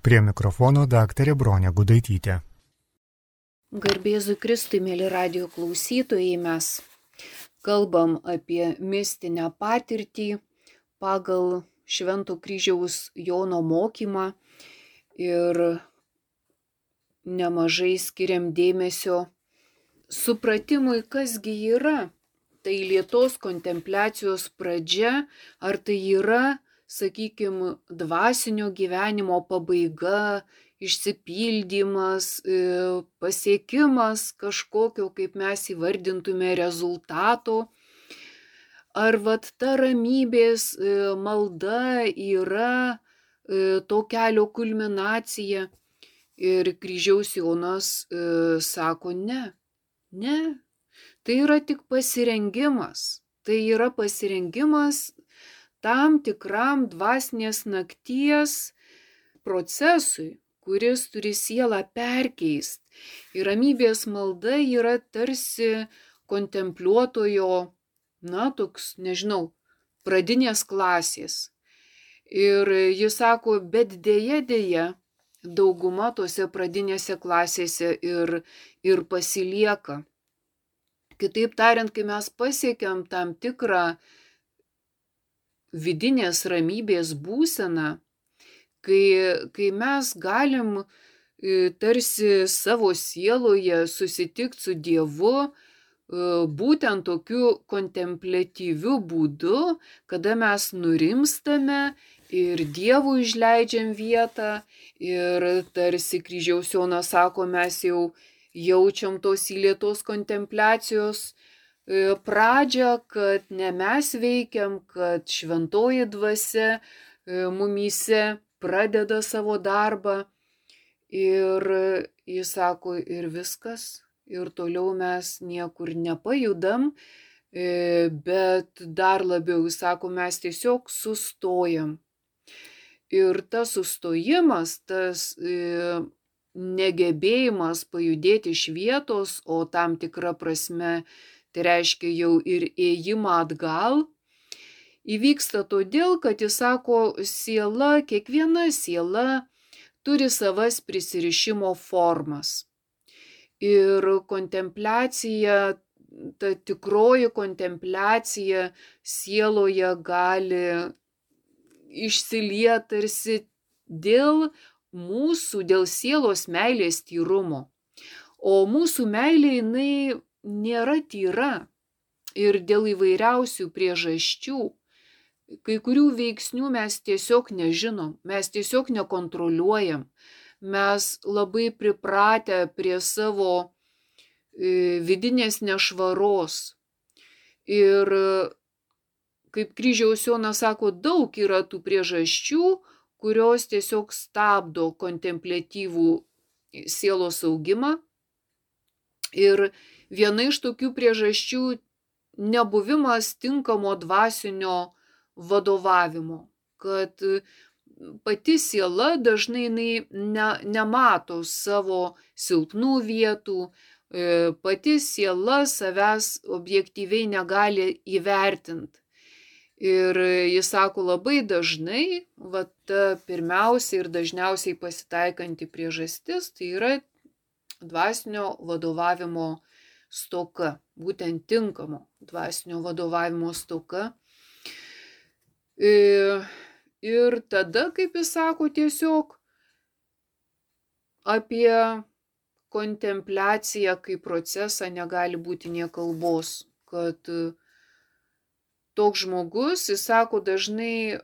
Prie mikrofono daktarė Bronė Gudaitytė. Garbėzu Kristui, mėly radio klausytojai, mes kalbam apie mistinę patirtį pagal Švento kryžiaus Jono mokymą ir nemažai skiriam dėmesio supratimui, kasgi yra. Tai lietos kontempliacijos pradžia, ar tai yra, sakykime, dvasinio gyvenimo pabaiga, išsipildymas, e, pasiekimas kažkokio, kaip mes įvardintume, rezultato. Ar vat ta ramybės e, malda yra e, to kelio kulminacija. Ir kryžiaus Jonas sako, ne, ne, tai yra tik pasirengimas. Tai yra pasirengimas tam tikram dvasinės nakties procesui, kuris turi sielą perkeist. Ir ramybės malda yra tarsi kontempliuotojo, na, toks, nežinau, pradinės klasės. Ir jis sako, bet dėja dėja, dauguma tose pradinėse klasėse ir, ir pasilieka. Kitaip tariant, kai mes pasiekiam tam tikrą vidinės ramybės būseną, kai, kai mes galim e, tarsi savo sieloje susitikti su Dievu, e, būtent tokiu kontemplatyviu būdu, kada mes nurimstame ir Dievui išleidžiam vietą ir tarsi kryžiaus Jonas sako, mes jau jaučiam tos įlėtos kontempliacijos pradžią, kad ne mes veikiam, kad šventoji dvasia e, mumyse pradeda savo darbą. Ir jis sako, ir viskas, ir toliau mes niekur nepajudam, e, bet dar labiau, jis sako, mes tiesiog sustojam. Ir tas sustojimas, tas negebėjimas pajudėti iš vietos, o tam tikra prasme tai reiškia jau ir ėjimą atgal, įvyksta todėl, kad jis sako, siela, kiekviena siela turi savas prisirišimo formas. Ir kontempliacija, ta tikroji kontempliacija sieloje gali išsilieti tarsi dėl mūsų dėl sielos meilės tyrumo. O mūsų meilė jinai nėra tyra ir dėl įvairiausių priežasčių. Kai kurių veiksnių mes tiesiog nežinom, mes tiesiog nekontroliuojam. Mes labai pripratę prie savo e, vidinės nešvaros. Ir kaip kryžiaus Jonas sako, daug yra tų priežasčių, kurios tiesiog stabdo kontemplatyvų sielos augimą. Ir viena iš tokių priežasčių nebuvimas tinkamo dvasinio vadovavimo, kad pati siela dažnai ne, nemato savo silpnų vietų, e, pati siela savęs objektyviai negali įvertinti. Ir jis sako labai dažnai, va ta pirmiausia ir dažniausiai pasitaikanti priežastis tai yra dvasinio vadovavimo stoka, būtent tinkamo dvasinio vadovavimo stoka. Ir, ir tada, kaip jis sako, tiesiog apie kontempliaciją kaip procesą negali būti nie kalbos, kad toks žmogus, jis sako, dažnai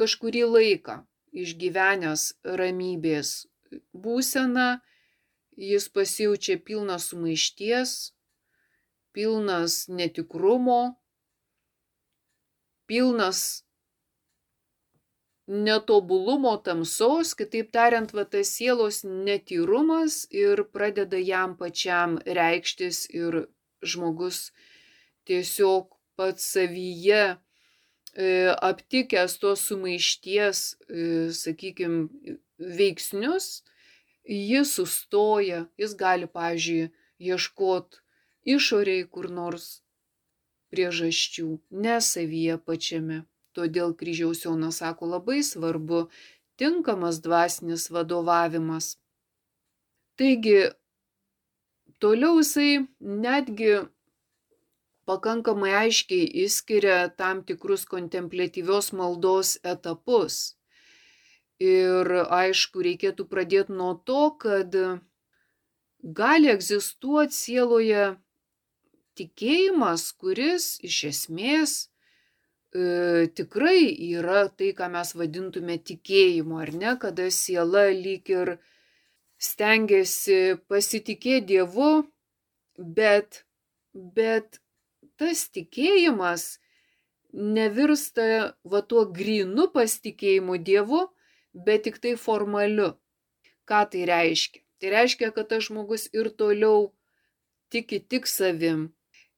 kažkurį laiką išgyvenęs ramybės būseną, jis pasijaučia pilnas sumaišties, pilnas netikrumo, pilnas netobulumo tamsos, kitaip tariant, va tas sielos netyrumas ir pradeda jam pačiam reikštis ir žmogus tiesiog pats savyje e, aptikęs tos sumaišties, e, sakykime, veiksnius, jis sustoja, jis gali, pavyzdžiui, ieškoti išoriai kur nors priežasčių, ne savyje pačiame. Todėl kryžiaus Jonas sako labai svarbu tinkamas dvasinis vadovavimas. Taigi, toliau jisai netgi pakankamai aiškiai išskiria tam tikrus kontemplatyvios maldos etapus. Ir aišku, reikėtų pradėti nuo to, kad gali egzistuoti sieloje tikėjimas, kuris iš esmės e, tikrai yra tai, ką mes vadintume tikėjimu, ar ne, kada siela lyg ir stengiasi pasitikėti Dievu, bet, bet tas tikėjimas nevirsta va tuo grinu pasitikėjimu Dievu, bet tik tai formaliu. Ką tai reiškia? Tai reiškia, kad tas žmogus ir toliau tiki tik savim.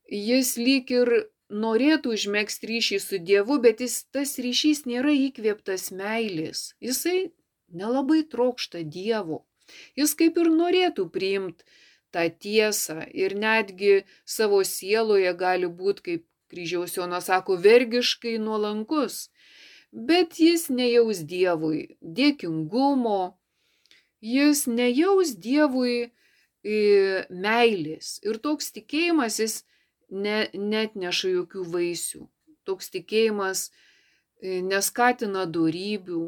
Jis lyg ir norėtų užmėgsti ryšį su Dievu, bet jis, tas ryšys nėra įkvėptas meilės. Jisai nelabai trokšta Dievo. Jis kaip ir norėtų priimti tą tiesą ir netgi savo sieloje gali būti, kaip kryžiaus Jonas sako, vergiškai nuolankus, bet jis nejaus Dievui dėkingumo, jis nejaus Dievui e, meilės ir toks tikėjimas jis ne, net neša jokių vaisių. Toks tikėjimas e, neskatina darybių,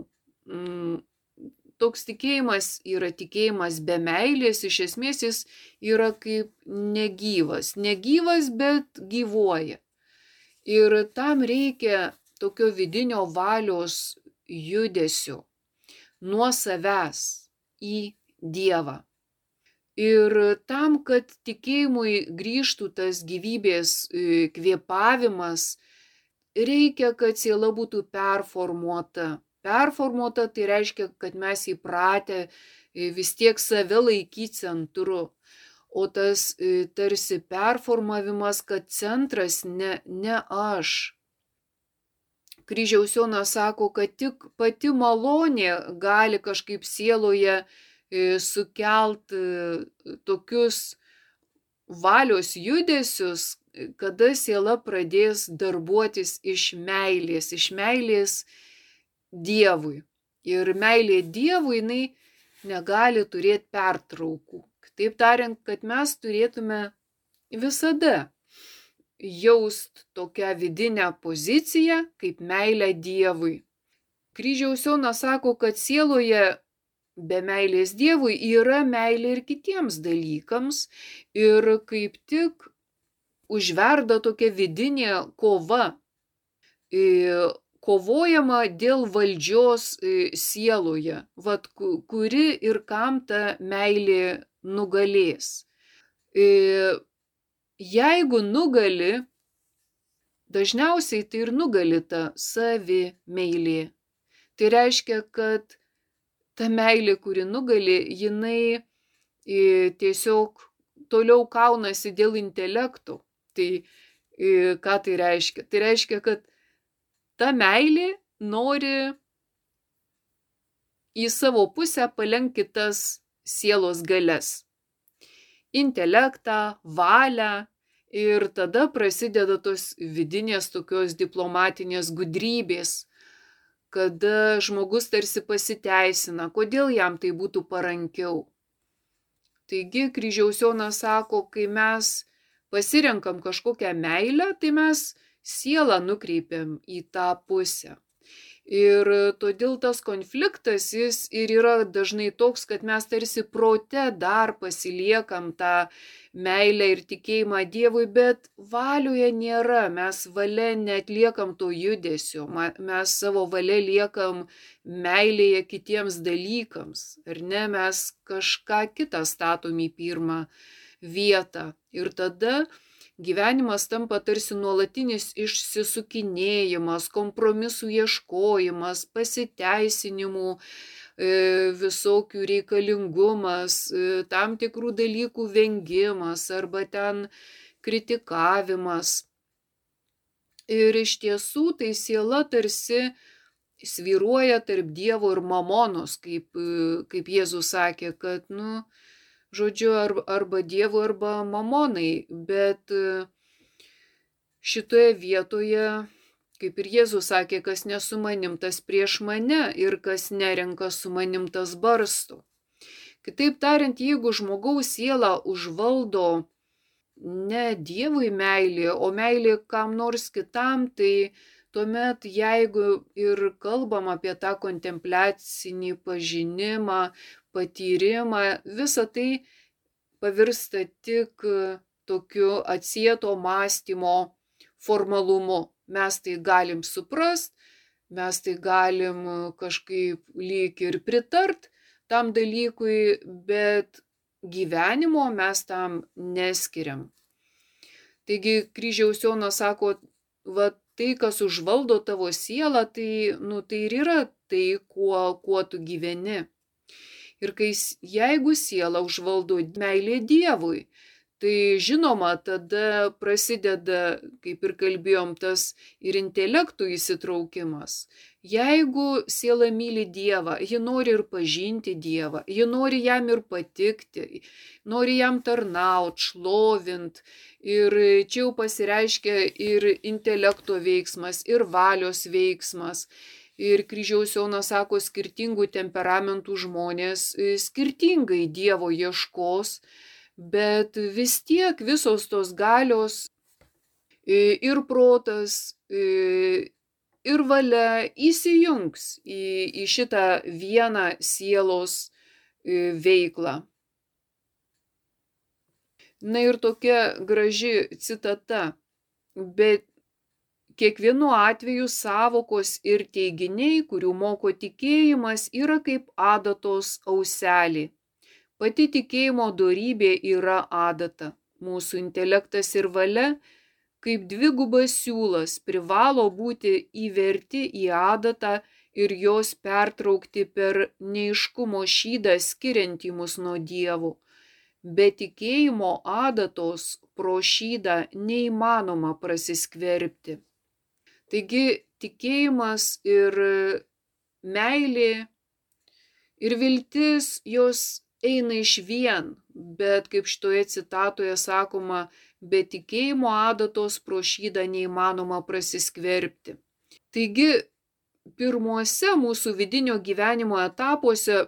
toks tikėjimas yra tikėjimas be meilės, iš esmės jis yra kaip negyvas. Negyvas, bet gyvuoja. Ir tam reikia tokio vidinio valios judesio nuo savęs į Dievą. Ir tam, kad tikėjimui grįžtų tas gyvybės e, kvėpavimas, reikia, kad siela būtų performuota performuota, tai reiškia, kad mes įpratę e, vis tiek save laikyti centru. O tas e, tarsi performavimas, kad centras ne, ne aš. Kryžiaus Jonas sako, kad tik pati malonė gali kažkaip sieloje e, sukelt tokius valios judesius, kada siela pradės darbuotis iš meilės, iš meilės Dievui. Ir meilė Dievui jinai negali turėti pertraukų. Kitaip tariant, kad mes turėtume visada jaust tokią vidinę poziciją kaip meilę Dievui. Kryžiaus Jonas sako, kad sieloje be meilės Dievui yra meilė ir kitiems dalykams ir kaip tik užverda tokia vidinė kova kovojama dėl valdžios e, sieloje, vat, kuri ir kam ta meilė nugalės. E, jeigu nugali, dažniausiai tai ir nugali ta savi meilė. Tai reiškia, kad ta meilė, kuri nugali, jinai e, tiesiog toliau kaunasi dėl intelektų. Tai ką tai reiškia? Tai reiškia, kad ta meilė nori į savo pusę palenk kitas sielos galias. Intelektą, valią ir tada prasideda tos vidinės tokios diplomatinės gudrybės, kada žmogus tarsi pasiteisina, kodėl jam tai būtų parankiau. Taigi kryžiaus Jonas sako, kai mes pasirenkam kažkokią meilę, tai mes sielą nukreipiam į tą pusę. Ir todėl tas konfliktas jis ir yra dažnai toks, kad mes tarsi prote dar pasiliekam tą meilę ir tikėjimą Dievui, bet valioje nėra, mes valia netliekam to judesio, mes savo valia liekam meilėje kitiems dalykams, ar ne, mes kažką kitą statom į pirmą vietą. Ir tada gyvenimas tampa tarsi nuolatinis išsisukinėjimas, kompromisų ieškojimas, pasiteisinimų, e, visokių reikalingumas, e, tam tikrų dalykų vengimas arba ten kritikavimas. Ir iš tiesų tai siela tarsi sviruoja tarp Dievo ir mamonos, kaip, e, kaip Jėzus sakė, kad, nu, žodžiu, arba Dievu, arba mamonai, bet e, šitoje vietoje Kaip ir Jėzus sakė, kas nesu manim, tas prieš mane ir kas nerenka su manim, tas barsto. Kitaip tariant, jeigu žmogaus siela užvaldo ne Dievui meilė, o meilė kam nors kitam, tai tuomet jeigu ir kalbam apie tą kontempliacinį pažinimą, patyrimą, visa tai pavirsta tik tokiu atsieto mąstymo formalumu mes tai galim suprast, mes tai galim kažkaip lyg ir pritart tam dalykui, bet gyvenimo mes tam neskiriam. Taigi kryžiaus Jonas sako, va tai, kas užvaldo tavo sielą, tai, nu, tai ir yra tai, kuo, kuo tu gyveni. Ir kai jeigu siela užvaldo meilė Dievui, Tai žinoma, tada prasideda, kaip ir kalbėjom, tas ir intelektų įsitraukimas. Jeigu siela myli Dievą, ji nori ir pažinti Dievą, ji nori jam ir patikti, nori jam tarnaut, šlovint. Ir čia jau pasireiškia ir intelekto veiksmas, ir valios veiksmas. Ir kryžiaus Jonas sako, skirtingų temperamentų žmonės e, skirtingai Dievo ieškos bet vis tiek visos tos galios ir protas, ir valia įsijungs į, į šitą vieną sielos veiklą. Na ir tokia graži citata, bet kiekvienu atveju savokos ir teiginiai, kurių moko tikėjimas, yra kaip adatos auselį. Pati tikėjimo dorybė yra adata. Mūsų intelektas ir valia, kaip dvigubas siūlas, privalo būti įverti į adatą ir jos pertraukti per neiškumo šydą skiriantį mus nuo dievų. Be tikėjimo adatos pro šydą neįmanoma prasiskverbti. Taigi tikėjimas ir meilė ir viltis jos eina iš vien, bet kaip šitoje citatoje sakoma, be tikėjimo adatos pro šydą neįmanoma prasiskverbti. Taigi, pirmuose mūsų vidinio gyvenimo etapuose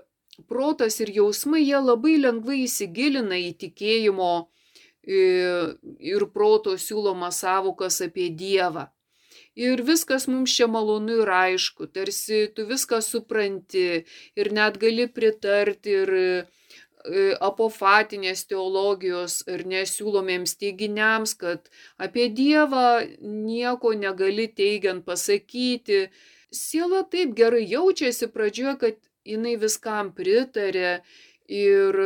protas ir jausmai jie labai lengvai įsigilina į tikėjimo ir proto siūlomas savokas apie Dievą. Ir viskas mums čia malonu ir aišku, tarsi tu viską supranti ir net gali pritarti ir E, apofatinės teologijos ir nesiūlomiems teiginiams, kad apie Dievą nieko negali teigiant pasakyti. Siela taip gerai jaučiasi pradžioje, kad jinai viskam pritarė ir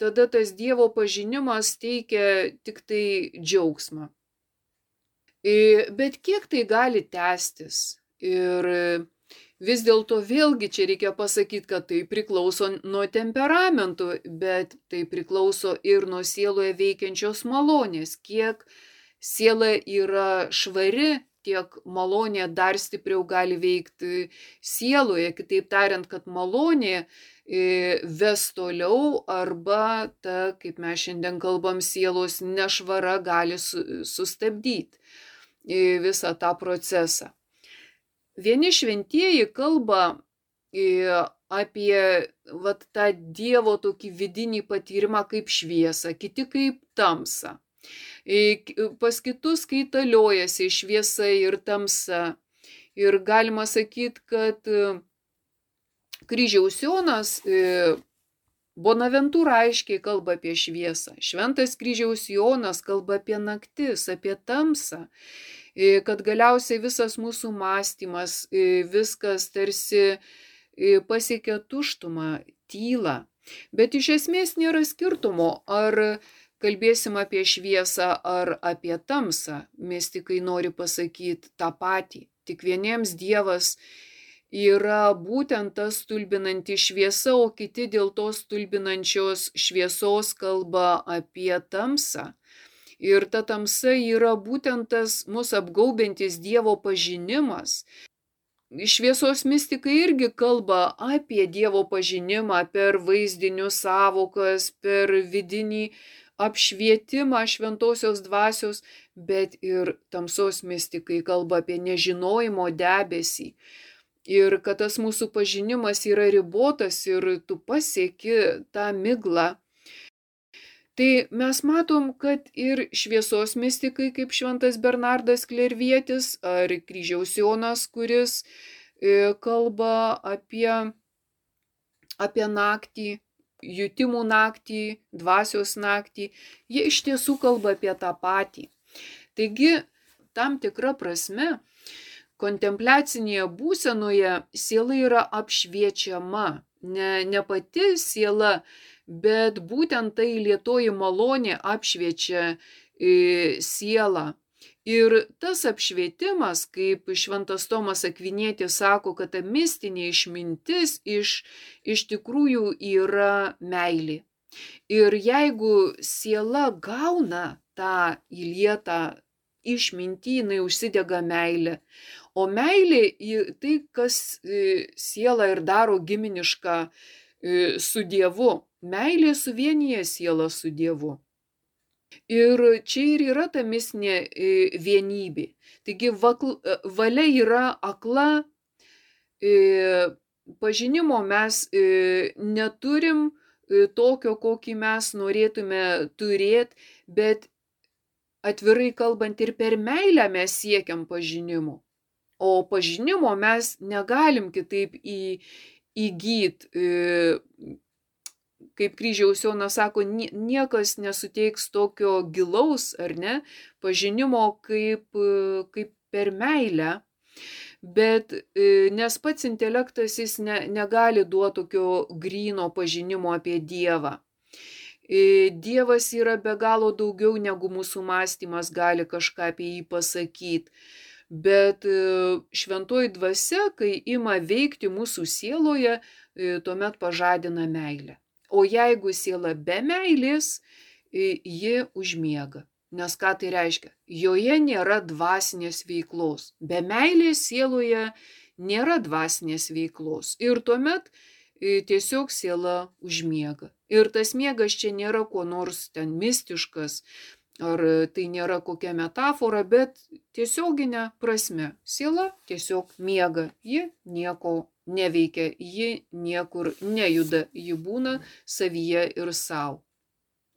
tada tas Dievo pažinimas teikia tik tai džiaugsmą. E, bet kiek tai gali tęstis? Ir vis dėlto vėlgi čia reikia pasakyti, kad tai priklauso nuo temperamentų, bet tai priklauso ir nuo sieloje veikiančios malonės. Kiek siela yra švari, tiek malonė dar stipriau gali veikti sieloje. Kitaip tariant, kad malonė e, ves toliau arba ta, kaip mes šiandien kalbam, sielos nešvara gali sustabdyti e, visą tą procesą. Vieni šventieji kalba apie vat, tą Dievo tokį vidinį patyrimą kaip šviesą, kiti kaip tamsą. Pas kitus kaitaliojasi šviesa ir tamsa. Ir galima sakyti, kad kryžiaus Jonas Bonaventūra aiškiai kalba apie šviesą. Šventas kryžiaus Jonas kalba apie naktis, apie tamsą kad galiausiai visas mūsų mąstymas, viskas tarsi pasiekia tuštumą, tylą. Bet iš esmės nėra skirtumo, ar kalbėsim apie šviesą ar apie tamsą. Mystikai nori pasakyti tą patį. Tik vieniems Dievas yra būtent tas stulbinanti šviesa, o kiti dėl tos stulbinančios šviesos kalba apie tamsą. Ir ta tamsa yra būtent tas mus apgaubintis Dievo pažinimas. Šviesos mystikai irgi kalba apie Dievo pažinimą per vaizdinius savokas, per vidinį apšvietimą šventosios dvasios, bet ir tamsos mystikai kalba apie nežinojimo debesį. Ir kad tas mūsų pažinimas yra ribotas ir tu pasieki tą miglą. Tai mes matom, kad ir šviesos mystikai, kaip šventas Bernardas Klervietis ar kryžiaus Jonas, kuris e, kalba apie, apie naktį, jutimų naktį, dvasios naktį, jie iš tiesų kalba apie tą patį. Taigi, tam tikra prasme, kontempliacinėje būsenoje siela yra apšviečiama. Ne, ne pati siela, bet būtent tai lietoji malonė apšviečia e, sielą. Ir tas apšvietimas, kaip šventas Tomas Akvinėtis sako, kad ta mistinė išmintis iš, iš tikrųjų yra meilė. Ir jeigu siela gauna tą įlietą išmintį, jinai užsidega meilė. O meilė tai, kas e, siela ir daro giminišką su Dievu. Meilė suvienyje sielą su Dievu. Ir čia ir yra ta mistinė e, vienybė. Taigi vakl, e, valia yra akla, e, pažinimo mes neturim tokio, kokį mes norėtume turėti, bet atvirai kalbant ir per meilę mes siekiam pažinimo. O pažinimo mes negalim kitaip į, įgyti kaip kryžiaus Jonas sako, niekas nesuteiks tokio gilaus, ar ne, pažinimo kaip, kaip per meilę. Bet e, nes pats intelektas jis ne, negali duoti tokio grino pažinimo apie Dievą. E, Dievas yra be galo daugiau negu mūsų mąstymas gali kažką apie jį pasakyti. Bet e, šventoji dvasia, kai ima veikti mūsų sieloje, tuomet pažadina meilę. O jeigu siela be meilės, ji užmiega. Nes ką tai reiškia? Joje nėra dvasinės veiklos. Be meilės sieloje nėra dvasinės veiklos. Ir tuomet tiesiog siela užmiega. Ir tas miegas čia nėra kuo nors ten mistiškas, ar tai nėra kokia metafora, bet tiesioginė prasme. Siela tiesiog miega, ji nieko neveikia, ji niekur nejuda, ji būna savyje ir savo.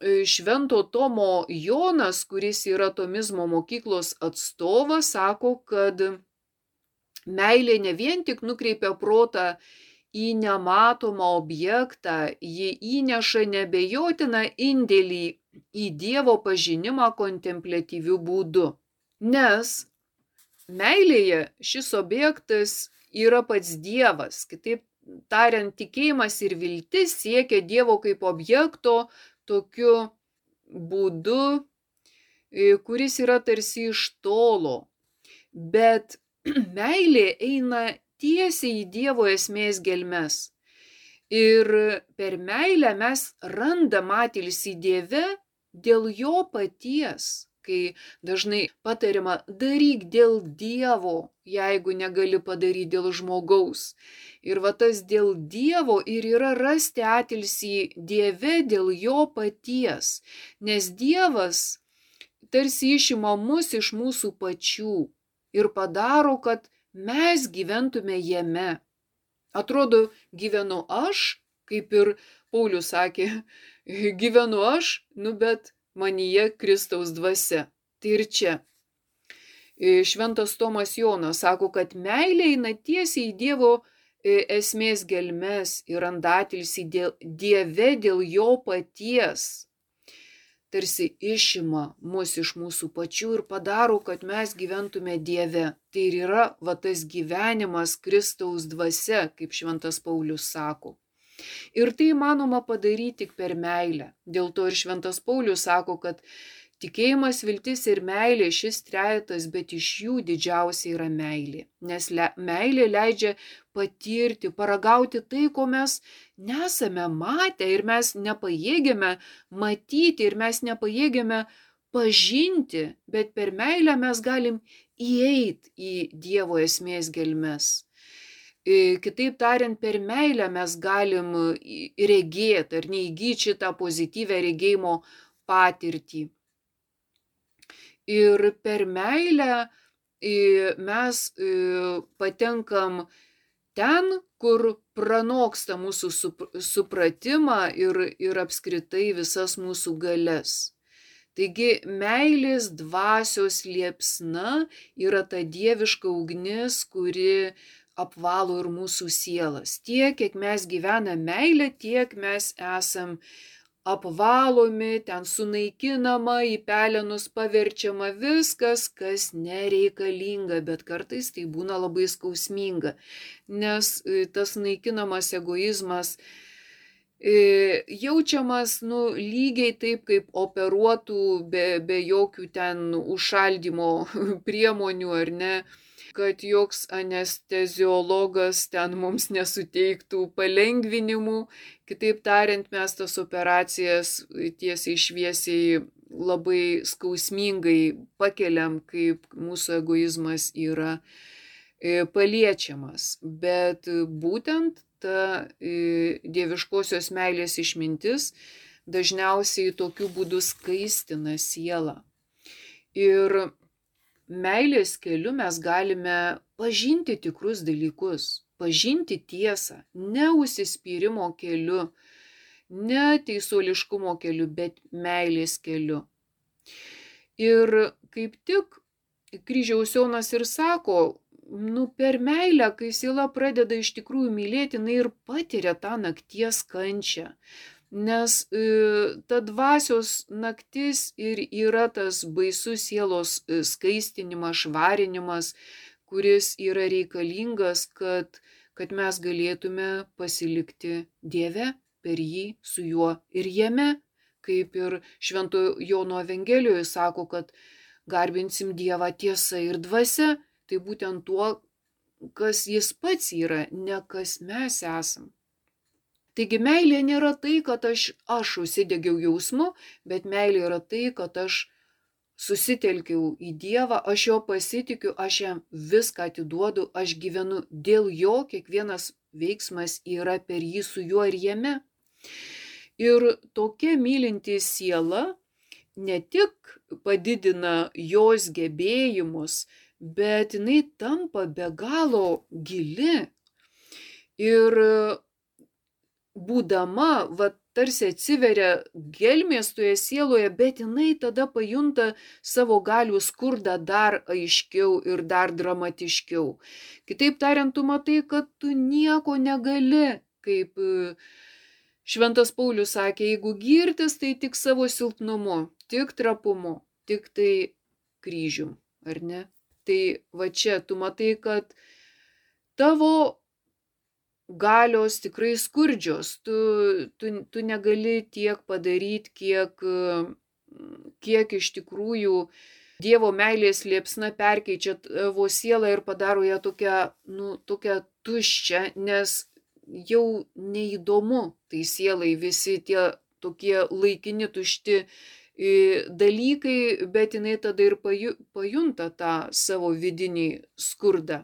E, Švento Tomo Jonas, kuris yra tomizmo mokyklos atstovas, sako, kad meilė ne vien tik nukreipia protą į nematomą objektą, ji įneša nebejotiną indėlį į Dievo pažinimą kontemplatyviu būdu. Nes meilėje šis objektas yra pats Dievas. Kitaip tariant, tikėjimas ir viltis siekia Dievo kaip objekto tokiu būdu, e, kuris yra tarsi iš tolo. Bet meilė eina tiesiai į Dievo esmės gelmes. Ir per meilę mes randam atilsį Dieve dėl jo paties kai dažnai patariama daryk dėl Dievo, jeigu negali padaryti dėl žmogaus. Ir va tas dėl Dievo ir yra rasti atilsį Dieve dėl jo paties, nes Dievas tarsi išima mus iš mūsų pačių ir padaro, kad mes gyventume jame. Atrodo, gyvenu aš, kaip ir Paulius sakė, gyvenu aš, nu bet manyje Kristaus dvasia. Tai ir čia. E, Šventas Tomas Jonas sako, kad meilė eina tiesiai į Dievo e, esmės gelmes ir andatilsi Dieve dėl jo paties. Tarsi išima mus iš mūsų pačių ir padaro, kad mes gyventume Dieve. Tai ir yra va tas gyvenimas Kristaus dvasia, kaip Šventas Paulius sako. Ir tai įmanoma padaryti tik per meilę. Dėl to ir Šventas Paulius sako, kad tikėjimas, viltis ir meilė šis trejetas, bet iš jų didžiausia yra meilė. Nes le, meilė leidžia patirti, paragauti tai, ko mes nesame matę ir mes nepajėgėme matyti ir mes nepajėgėme pažinti, bet per meilę mes galim įeiti į Dievo esmės gelmes. Kitaip tariant, per meilę mes galim regėti ar neįgyti šitą pozityvę regėjimo patirtį. Ir per meilę mes patenkam ten, kur pranoksta mūsų supratimą ir, ir apskritai visas mūsų galės. Taigi meilės dvasios liepsna yra ta dieviška ugnis, kuri apvalo ir mūsų sielas. Tiek, kiek mes gyvename meilę, tiek mes esam apvalomi, ten sunaikinama, į pelenus paverčiama viskas, kas nereikalinga, bet kartais tai būna labai skausminga, nes e, tas naikinamas egoizmas e, jaučiamas nu, lygiai taip, kaip operuotų be, be jokių ten užšaldimo priemonių ar ne kad joks anesteziologas ten mums nesuteiktų palengvinimų. Kitaip tariant, mes tas operacijas tiesiai šviesiai labai skausmingai pakeliam, kaip mūsų egoizmas yra e, paliečiamas. Bet būtent ta e, dieviškosios meilės išmintis dažniausiai tokiu būdu skaistina sielą. Ir meilės keliu mes galime pažinti tikrus dalykus, pažinti tiesą, ne užsispyrimo keliu, ne teisuoliškumo keliu, bet meilės keliu. Ir kaip tik kryžiaus Jonas ir sako, nu per meilę, kai siela pradeda iš tikrųjų mylėti, jinai ir patiria tą nakties kančią nes e, ta dvasios naktis ir yra tas baisus sielos e, skaistinimas, švarinimas, kuris yra reikalingas, kad, kad mes galėtume pasilikti Dieve per jį, su juo ir jame, kaip ir Švento Jono Evangelijoje sako, kad garbinsim Dievą tiesą ir dvasia, tai būtent tuo, kas jis pats yra, ne kas mes esam. Taigi meilė nėra tai, kad aš, aš užsidegiau jausmu, bet meilė yra tai, kad aš susitelkiau į Dievą, aš jo pasitikiu, aš jam viską atiduodu, aš gyvenu dėl jo, kiekvienas veiksmas yra per jį su juo ir jame. Ir tokia mylinti siela ne tik padidina jos gebėjimus, bet jinai tampa be galo gili. Ir būdama, va, tarsi atsiveria gelmės toje sieloje, bet jinai tada pajunta savo galių skurdą dar aiškiau ir dar dramatiškiau. Kitaip tariant, tu matai, kad tu nieko negali, kaip e, Šventas Paulius sakė, jeigu girtis, tai tik savo silpnumu, tik trapumu, tik tai kryžium, ar ne? Tai va čia tu matai, kad tavo galios tikrai skurdžios. Tu, tu, tu negali tiek padaryti, kiek, kiek iš tikrųjų Dievo meilės liepsna perkeičia tavo sielą ir padaro ją tokią, nu, tokią tuščią, nes jau neįdomu tai sielai visi tie tokie laikini tušti dalykai, bet jinai tada ir pajunta tą savo vidinį skurdą.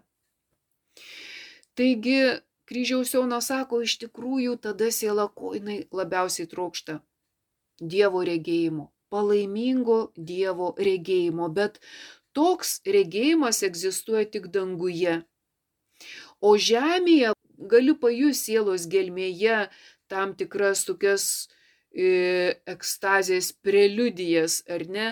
Taigi kryžiaus Jonas sako, iš tikrųjų tada siela ko jinai labiausiai trokšta - Dievo regėjimo, palaimingo Dievo regėjimo, bet toks regėjimas egzistuoja tik danguje. O žemėje galiu pajus sielos gelmėje tam tikras tokias e, ekstazės preliudijas, ar ne,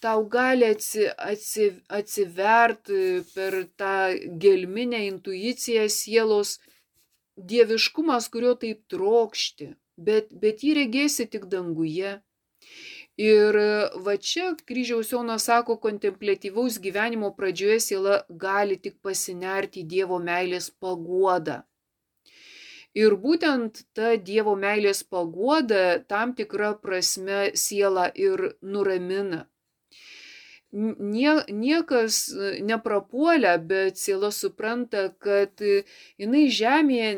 tau gali atsi, atsi, atsivert per tą gelminę intuiciją sielos dieviškumas, kurio taip trokšti, bet, bet jį regėsi tik danguje. Ir va čia kryžiaus Jonas sako, kontemplatyvaus gyvenimo pradžioje siela gali tik pasinerti į Dievo meilės paguodą. Ir būtent ta Dievo meilės paguoda tam tikra prasme sielą ir nuramina. Nie, niekas neprapuolia, bet siela supranta, kad jinai žemėje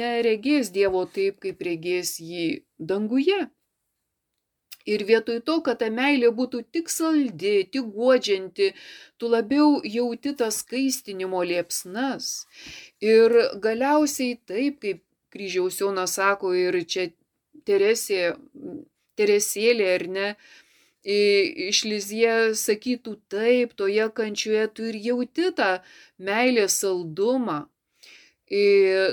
neregės Dievo taip, kaip regės jį danguje. Ir vietoj to, kad ta meilė būtų tik saldi, tik guodžianti, tu labiau jauti tas skaistinimo liepsnas. Ir galiausiai taip, kaip kryžiaus Jonas sako ir čia Teresė Teresėlė ar ne, iš Lizie sakytų taip, toje kančioje tu ir jauti tą meilės saldumą.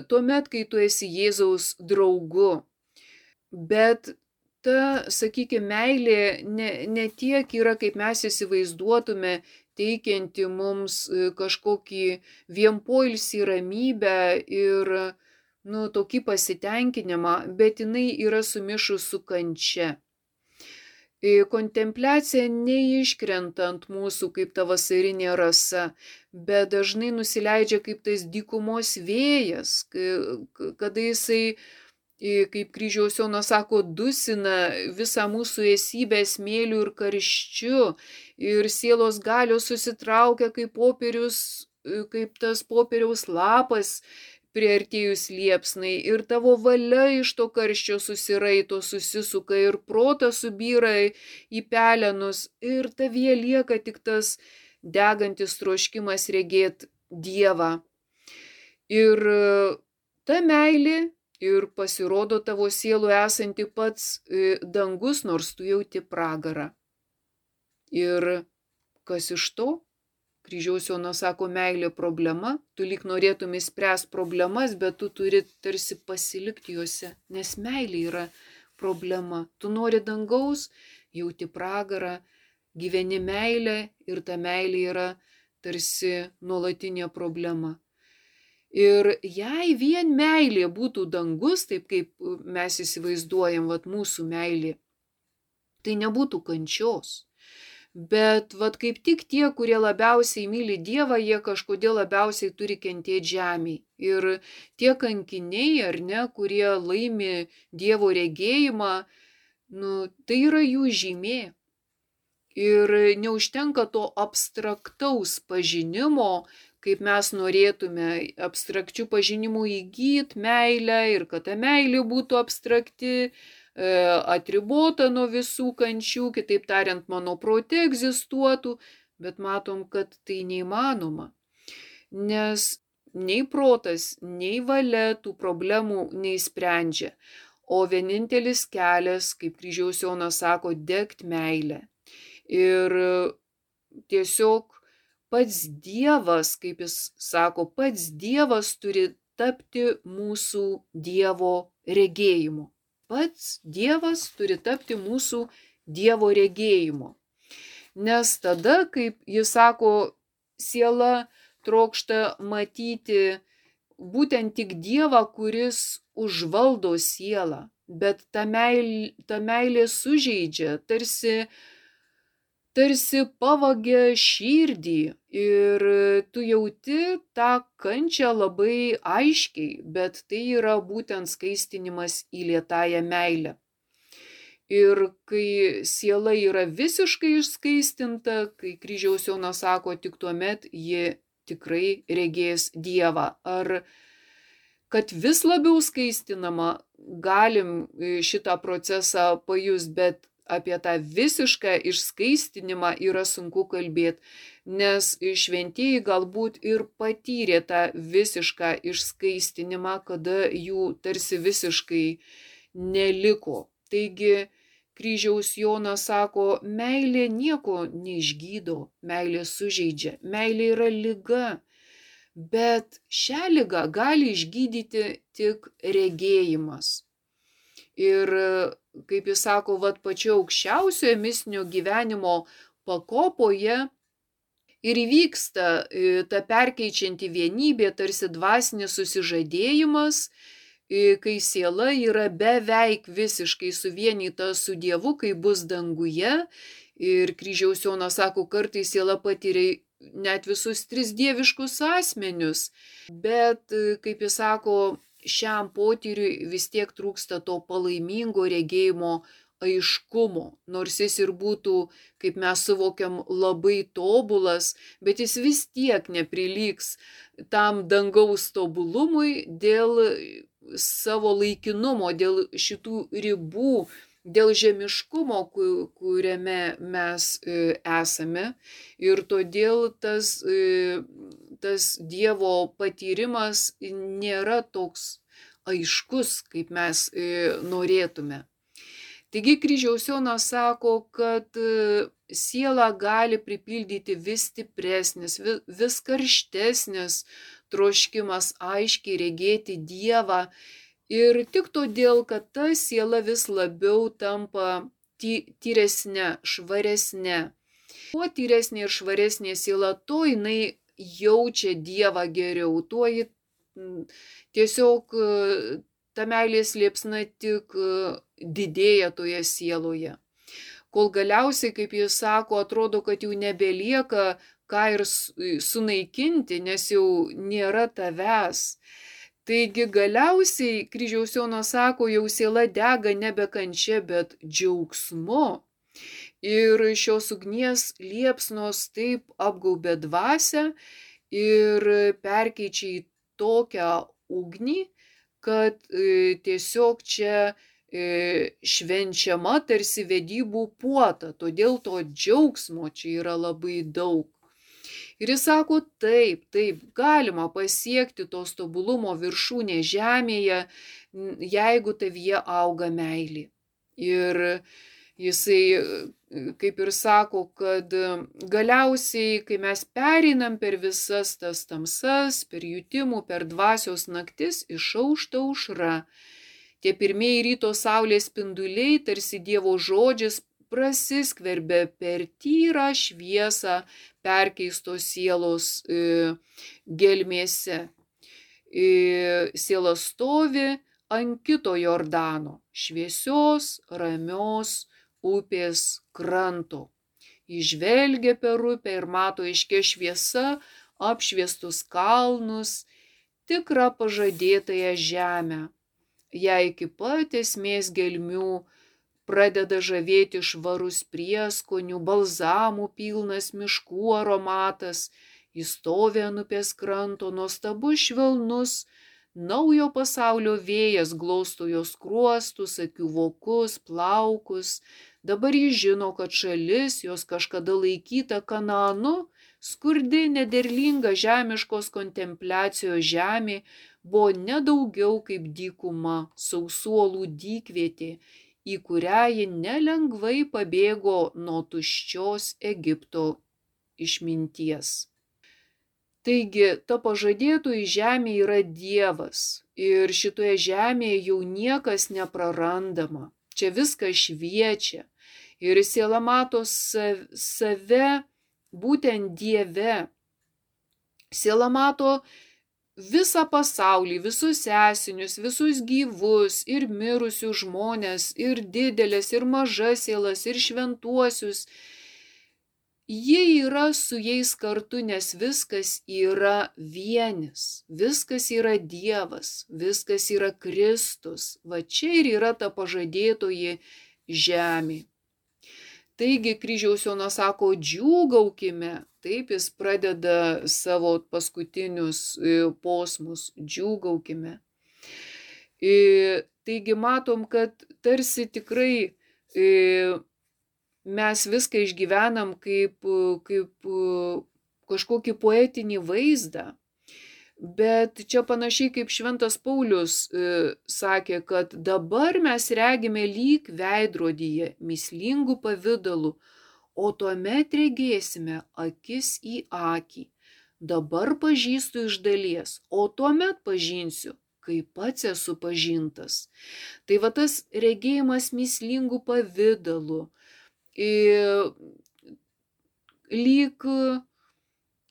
Tuomet, kai tu esi Jėzaus draugu. Bet ta, sakykime, meilė ne, ne tiek yra, kaip mes įsivaizduotume, teikianti mums e, kažkokį vienpoilsį ramybę ir, nu, tokį pasitenkinimą, bet jinai yra sumišus su kančia. Kontempliacija neiškrenta ant mūsų kaip ta vasarinė rasa, bet dažnai nusileidžia kaip tas dykumos vėjas, kada jisai, kaip kryžiaus Jonas sako, dusina visą mūsų esybę smėlių ir karščiu ir sielos galios susitraukia kaip popierius, kaip tas popieriaus lapas priartėjus liepsnai ir tavo valia iš to karščio susiraito, susisuka ir protas subyra į pelenus ir tavyje lieka tik tas degantis troškimas regėti Dievą. Ir ta meilė ir pasirodo tavo sielu esanti pats e, dangus, nors tu jauti pragarą. Ir kas iš to? Kryžiaus Jonas sako, meilė problema, tu lyg norėtum įspręs problemas, bet tu turi tarsi pasilikti juose, nes meilė yra problema. Tu nori dangaus, jauti pragarą, gyveni meilę ir ta meilė yra tarsi nuolatinė problema. Ir jei vien meilė būtų dangus, taip kaip mes įsivaizduojam, vad mūsų meilė, tai nebūtų kančios. Bet vad kaip tik tie, kurie labiausiai myli Dievą, jie kažkodėl labiausiai turi kentėti žemį. Ir tie kankiniai, ar ne, kurie laimi Dievo regėjimą, nu, tai yra jų žymė. Ir neužtenka to abstraktaus pažinimo, kaip mes norėtume abstrakčių pažinimų įgyti meilę ir kad ta meilė būtų abstrakti, atribota nuo visų kančių, kitaip tariant, mano prote egzistuotų, bet matom, kad tai neįmanoma. Nes nei protas, nei valia tų problemų neįsprendžia. O vienintelis kelias, kaip kryžiaus Jonas sako, degti meilę. Ir tiesiog pats Dievas, kaip jis sako, pats Dievas turi tapti mūsų Dievo regėjimu pats Dievas turi tapti mūsų Dievo regėjimu. Nes tada, kaip jis sako, siela trokšta matyti būtent tik Dievą, kuris užvaldo sielą, bet ta meilė, ta meilė sužeidžia, tarsi tarsi pavagė širdį ir tu jauti tą kančią labai aiškiai, bet tai yra būtent skaistinimas į lietąją meilę. Ir kai siela yra visiškai išskaistinta, kai kryžiaus Jonas sako, tik tuo met ji tikrai regės Dievą. Ar kad vis labiau skaistinama, galim šitą procesą pajus, bet apie tą visišką išskaistinimą yra sunku kalbėti, nes šventieji galbūt ir patyrė tą visišką išskaistinimą, kada jų tarsi visiškai neliko. Taigi kryžiaus Jonas sako, meilė nieko neišgydo, meilė sužeidžia, meilė yra lyga. Bet šią lygą gali išgydyti tik regėjimas. Ir kaip jis sako, vad pačio aukščiausioje mistinio gyvenimo pakopoje ir įvyksta e, ta perkeičianti vienybė, tarsi dvasinis susižadėjimas, e, kai siela yra beveik visiškai suvienyta su Dievu, kai bus danguje. Ir kryžiaus Jonas sako, kartais siela patiria net visus tris dieviškus asmenius. Bet, e, kaip jis sako, šiam potyriui vis tiek trūksta to palaimingo regėjimo aiškumo, nors jis ir būtų, kaip mes suvokiam, labai tobulas, bet jis vis tiek neprilygs tam dangaus tobulumui dėl savo laikinumo, dėl šitų ribų, dėl žemiškumo, kuriame mes e, esame. Ir todėl tas e, tas Dievo patyrimas nėra toks aiškus, kaip mes e, norėtume. Taigi kryžiaus Jonas sako, kad e, siela gali pripildyti vis stipresnis, vis karštesnis troškimas aiškiai regėti Dievą. Ir tik todėl, kad ta siela vis labiau tampa tyresnė, švaresnė. Kuo tyresnė ir švaresnė siela, to jinai jaučia Dievą geriau, tuo ji tiesiog ta meilės liepsna tik e, didėja toje sieloje. Kol galiausiai, kaip jis sako, atrodo, kad jau nebelieka ką ir sunaikinti, nes jau nėra tavęs. Taigi galiausiai kryžiaus Jonas sako, jau siela dega nebe kančia, bet džiaugsmu. Ir šios ugnies liepsnos taip apgaubė dvasę ir perkeičia į tokią ugnį, kad e, tiesiog čia e, švenčiama tarsi vedybų puota, todėl to džiaugsmo čia yra labai daug. Ir jis sako, taip, taip, galima pasiekti tos tobulumo viršūnė žemėje, jeigu tavyje auga meilė. Ir jisai kaip ir sako, kad galiausiai, kai mes pereinam per visas tas tamsas, per jutimų, per dvasios naktis, išaušta užra. Tie pirmieji ryto saulės spinduliai, tarsi Dievo žodžis, prasiskverbė per tyrą šviesą perkeistos sielos e, gelmėse. E, siela stovi ant kito Jordano, šviesios, ramios, upės kranto. Išvelgia per upę ir mato iškė šviesa apšviestus kalnus, tikrą pažadėtąją žemę. Jei iki pat esmės gelmių pradeda žavėti švarus prieskonių, balzamų pilnas miškų aromatas, įstovė ant upės kranto nuostabus švelnus, naujo pasaulio vėjas glausto jos kruostus, akių vokus, plaukus, Dabar jis žino, kad šalis, jos kažkada laikyta Kananu, skurdi, nederlinga žemiškos kontempliacijos žemė, buvo nedaugiau kaip dykuma, sausuolų dykvietė, į kurią ji nelengvai pabėgo nuo tuščios Egipto išminties. Taigi, ta pažadėtoji žemė yra Dievas ir šitoje žemėje jau niekas neprarandama. Čia viskas šviečia, Ir siela mato save būtent Dieve. Siela mato visą pasaulį, visus esinius, visus gyvus ir mirusius žmonės, ir didelės, ir mažas sielas, ir šventuosius. Jie yra su jais kartu, nes viskas yra vienis, viskas yra Dievas, viskas yra Kristus. Va čia ir yra ta pažadėtoji žemė. Taigi kryžiaus Jonas sako, džiūgaukime, taip jis pradeda savo paskutinius e, posmus, džiūgaukime. E, taigi matom, kad tarsi tikrai e, mes viską išgyvenam kaip, kaip kažkokį poetinį vaizdą. Bet čia panašiai kaip Šventas Paulius e, sakė, kad dabar mes regime lyg veidrodyje, mislingų pavydalų, o tuomet regėsime akis į akį. Dabar pažįstu iš dalies, o tuomet pažinsiu, kai pats esu pažintas. Tai va tas regėjimas mislingų pavydalų, lyg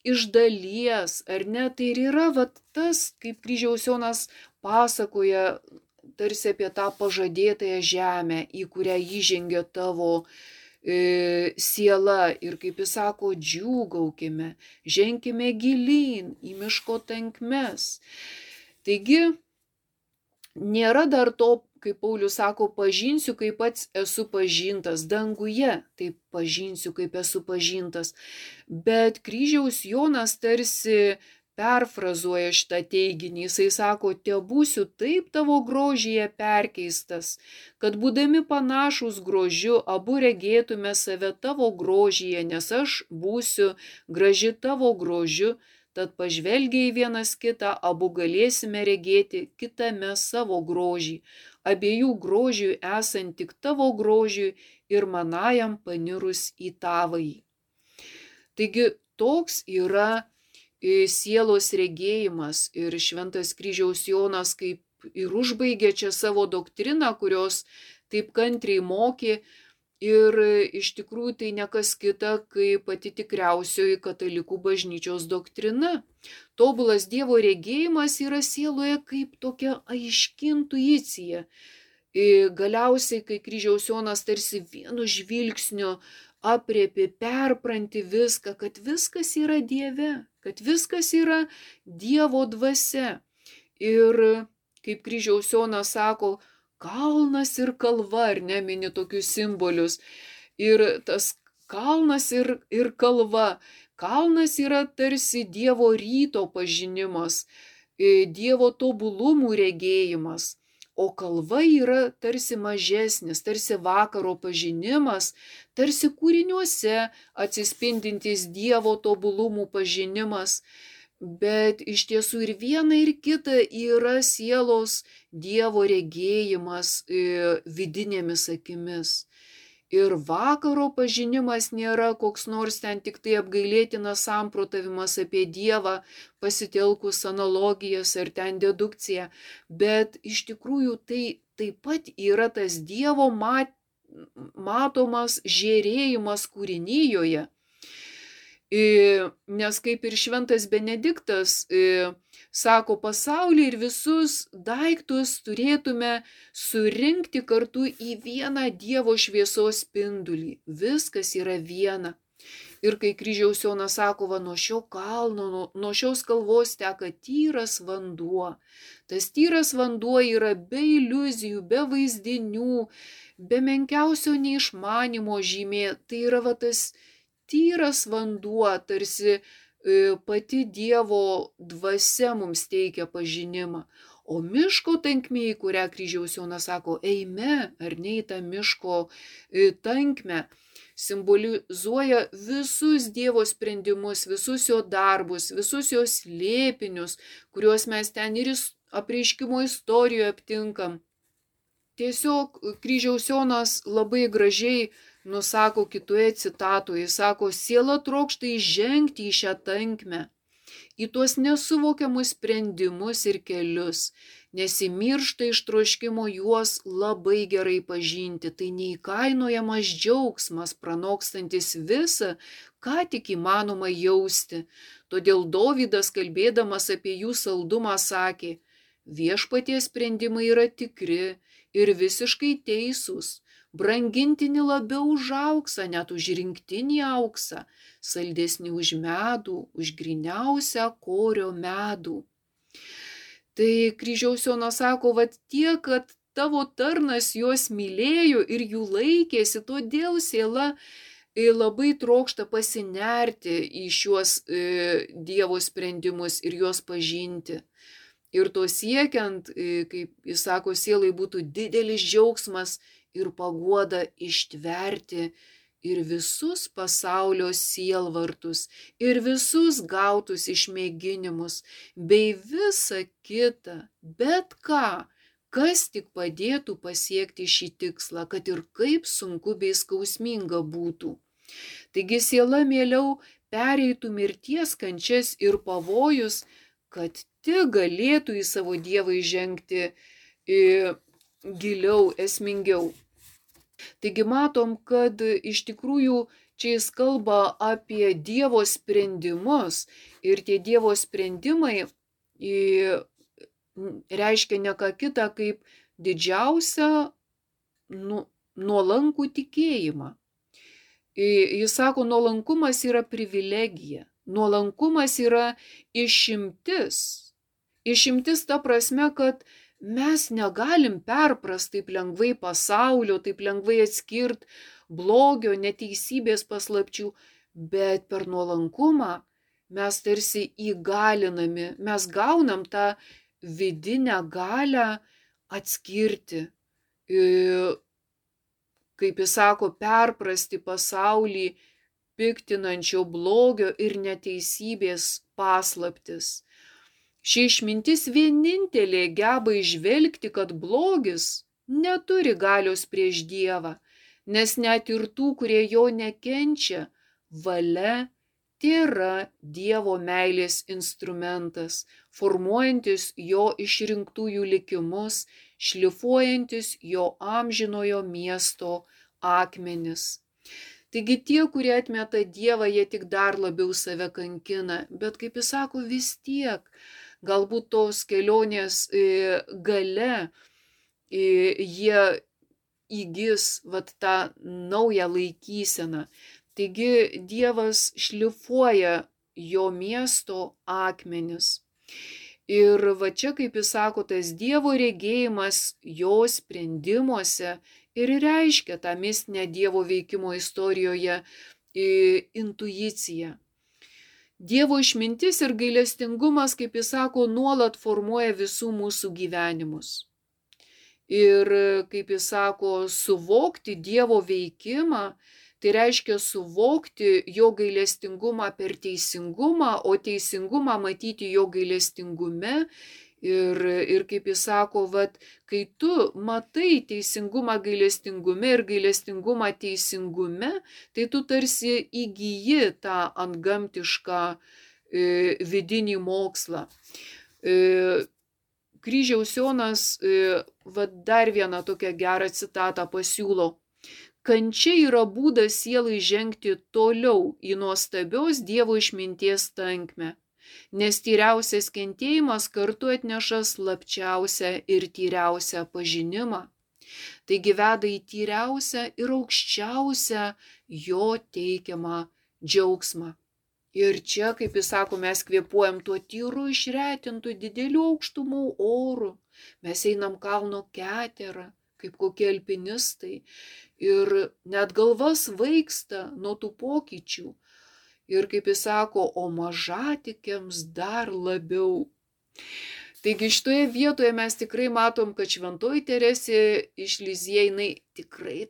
iš dalies, ar ne, tai ir yra vat, tas, kaip kryžiaus Jonas pasakoja tarsi apie tą pažadėtąją žemę, į kurią įžengia tavo e, siela ir kaip jis sako, džiūgaukime, ženkime gilyn į miško tankmes. Taigi, nėra dar to kaip Paulius sako, pažinsiu, kaip pats esu pažintas danguje, tai pažinsiu, kaip esu pažintas. Bet kryžiaus Jonas tarsi perfrazuoja šitą teiginį. Jisai sako, te būsiu taip tavo grožyje perkeistas, kad būdami panašus grožiu, abu regėtume save tavo grožyje, nes aš būsiu graži tavo grožiu, tad pažvelgiai vienas kitą, abu galėsime regėti kitame savo grožį, abiejų grožiui esant tik tavo grožiui ir manajam panirus į tavąjį. Taigi toks yra e, sielos regėjimas ir šventas kryžiaus Jonas kaip ir užbaigė čia savo doktriną, kurios taip kantriai mokė, Ir iš tikrųjų tai nekas kita, kaip pati tikriausioji katalikų bažnyčios doktrina. Tobulas Dievo regėjimas yra sieloje kaip tokia aiški intuicija. Galiausiai, kai kryžiaus Jonas tarsi vienu žvilgsniu apriepi, perpranti viską, kad viskas yra Dieve, kad viskas yra Dievo dvasia. Ir kaip kryžiaus Jonas sako, kalnas ir kalva, ar ne, mini tokius simbolius. Ir tas kalnas ir, ir kalva. Kalnas yra tarsi Dievo ryto pažinimas, e, Dievo tobulumų regėjimas. O kalva yra tarsi mažesnis, tarsi vakaro pažinimas, tarsi kūriniuose atsispindintis Dievo tobulumų pažinimas bet iš tiesų ir viena ir kita yra sielos Dievo regėjimas e, vidinėmis akimis. Ir vakaro pažinimas nėra koks nors ten tik tai apgailėtinas samprotavimas apie Dievą, pasitelkus analogijas ar ten dedukciją, bet iš tikrųjų tai taip pat yra tas Dievo mat, matomas žėrėjimas kūrinyjoje Nes kaip ir šventas Benediktas sako, pasaulį ir visus daiktus turėtume surinkti kartu į vieną Dievo šviesos spindulį. Viskas yra viena. Ir kai kryžiaus Jonas sako, va nuo šio kalno, nuo, nuo šios kalvos teka tyras vanduo. Tas tyras vanduo yra be iliuzijų, be vaizdinių, be menkiausio neišmanimo žymė. Tai yra va tas tyras vanduo, tarsi e, pati Dievo dvasia mums teikia pažinimą. O miško tankmė, į kurią kryžiaus Jonas sako, eime ar ne į tą miško e, tankmę, simbolizuoja visus Dievo sprendimus, visus jo darbus, visus jo slėpinius, kuriuos mes ten ir apreiškimo istorijoje aptinkam. Tiesiog kryžiaus Jonas labai gražiai nusako kitoje citatoje, sako, siela trokšta įžengti į šią tankmę, į tuos nesuvokiamus sprendimus ir kelius, nesimiršta iš troškimo juos labai gerai pažinti, tai neįkainojamas džiaugsmas, pranokstantis visą, ką tik įmanoma jausti. Todėl Dovydas, kalbėdamas apie jų saldumą, sakė, viešpaties sprendimai yra tikri ir visiškai teisūs brangintini labiau už auksą, net už rinktinį auksą, saldesnį už medų, už griniausią korio medų. Tai kryžiaus Jonas sako, vad tie, kad tavo tarnas juos mylėjo ir jų laikėsi, todėl siela e, labai trokšta pasinerti į šiuos e, Dievo sprendimus ir juos pažinti. Ir to siekiant, e, kaip jis sako, sielai būtų didelis džiaugsmas ir paguoda ištverti ir visus pasaulio sielvartus, ir visus gautus išmėginimus, bei visa kita, bet ką, kas tik padėtų pasiekti šį tikslą, kad ir kaip sunku bei skausminga būtų. Taigi siela mieliau pereitų mirties kančias ir pavojus, kad tik galėtų į savo dievą įžengti giliau, esmingiau. Taigi matom, kad iš tikrųjų čia jis kalba apie Dievo sprendimus ir tie Dievo sprendimai reiškia ne ką kitą kaip didžiausią nu, nuolankų tikėjimą. Jis sako, nuolankumas yra privilegija, nuolankumas yra išimtis. Išimtis ta prasme, kad mes negalim perprast taip lengvai pasaulio, taip lengvai atskirt blogio, neteisybės paslapčių, bet per nuolankumą mes tarsi įgalinami, mes gaunam tą vidinę galę atskirti, kaip jis sako, perprasti pasaulį piktinančio blogio ir neteisybės paslaptis. Ši išmintis vienintelė geba išvelgti, kad blogis neturi galios prieš Dievą, nes net ir tų, kurie jo nekenčia, valia tėra Dievo meilės instrumentas, formuojantis jo išrinktųjų likimus, šlifuojantis jo amžinojo miesto akmenis. Taigi tie, kurie atmeta Dievą, jie tik dar labiau save kankina, bet kaip jis sako, vis tiek, galbūt tos kelionės e, gale e, jie įgis vat, tą naują laikyseną. Taigi Dievas šlifuoja jo miesto akmenis. Ir va čia, kaip jis sako, tas Dievo regėjimas jo sprendimuose ir reiškia tą mistinę Dievo veikimo istorijoje intuiciją. Dievo išmintis ir gailestingumas, kaip jis sako, nuolat formuoja visų mūsų gyvenimus. Ir kaip jis sako, suvokti Dievo veikimą Tai reiškia suvokti jo gailestingumą per teisingumą, o teisingumą matyti jo gailestingume. Ir, ir kaip jis sako, vat, kai tu matai teisingumą gailestingume ir gailestingumą teisingume, tai tu tarsi įgyji tą antgamtišką e, vidinį mokslą. E, kryžiaus Jonas e, vat, dar vieną tokią gerą citatą pasiūlo Kančia yra būdas sielai žengti toliau į nuostabios Dievo išminties tankmę, nes tyriausias kentėjimas kartu atneša slapčiausią ir tyriausią pažinimą. Taigi veda į tyriausią ir aukščiausią jo teikiamą džiaugsmą. Ir čia, kaip jis sako, mes kvėpuojam tuo tyru išretintų didelių aukštumų orų. Mes einam kalno keterą, kaip kokie alpinistai ir net galvas vaiksta nuo tų pokyčių. Ir kaip jis sako, o mažatikiams dar labiau. Taigi šitoje vietoje mes tikrai matom, kad šventoji Teresė iš Liziejai tikrai,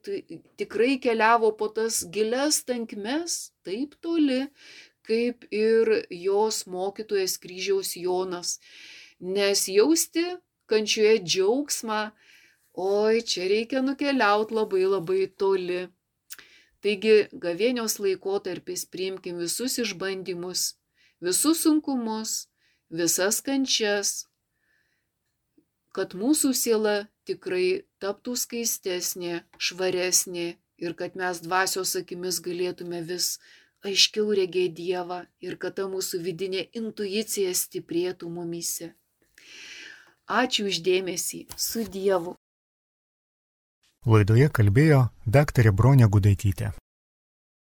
tikrai keliavo po tas gilias tankmes taip toli, kaip ir jos mokytojas kryžiaus Jonas. Nes jausti kančioje džiaugsmą oi, čia reikia nukeliauti labai labai toli. Taigi gavėnios laikotarpis priimkim visus išbandymus, visus sunkumus, visas kančias, kad mūsų siela tikrai taptų skaistesnė, švaresnė ir kad mes dvasios akimis galėtume vis aiškiau regėti Dievą ir kad ta mūsų vidinė intuicija stiprėtų mumise. Ačiū uždėmesį su Dievu. Laidoje kalbėjo daktarė Bronė Gudaitytė.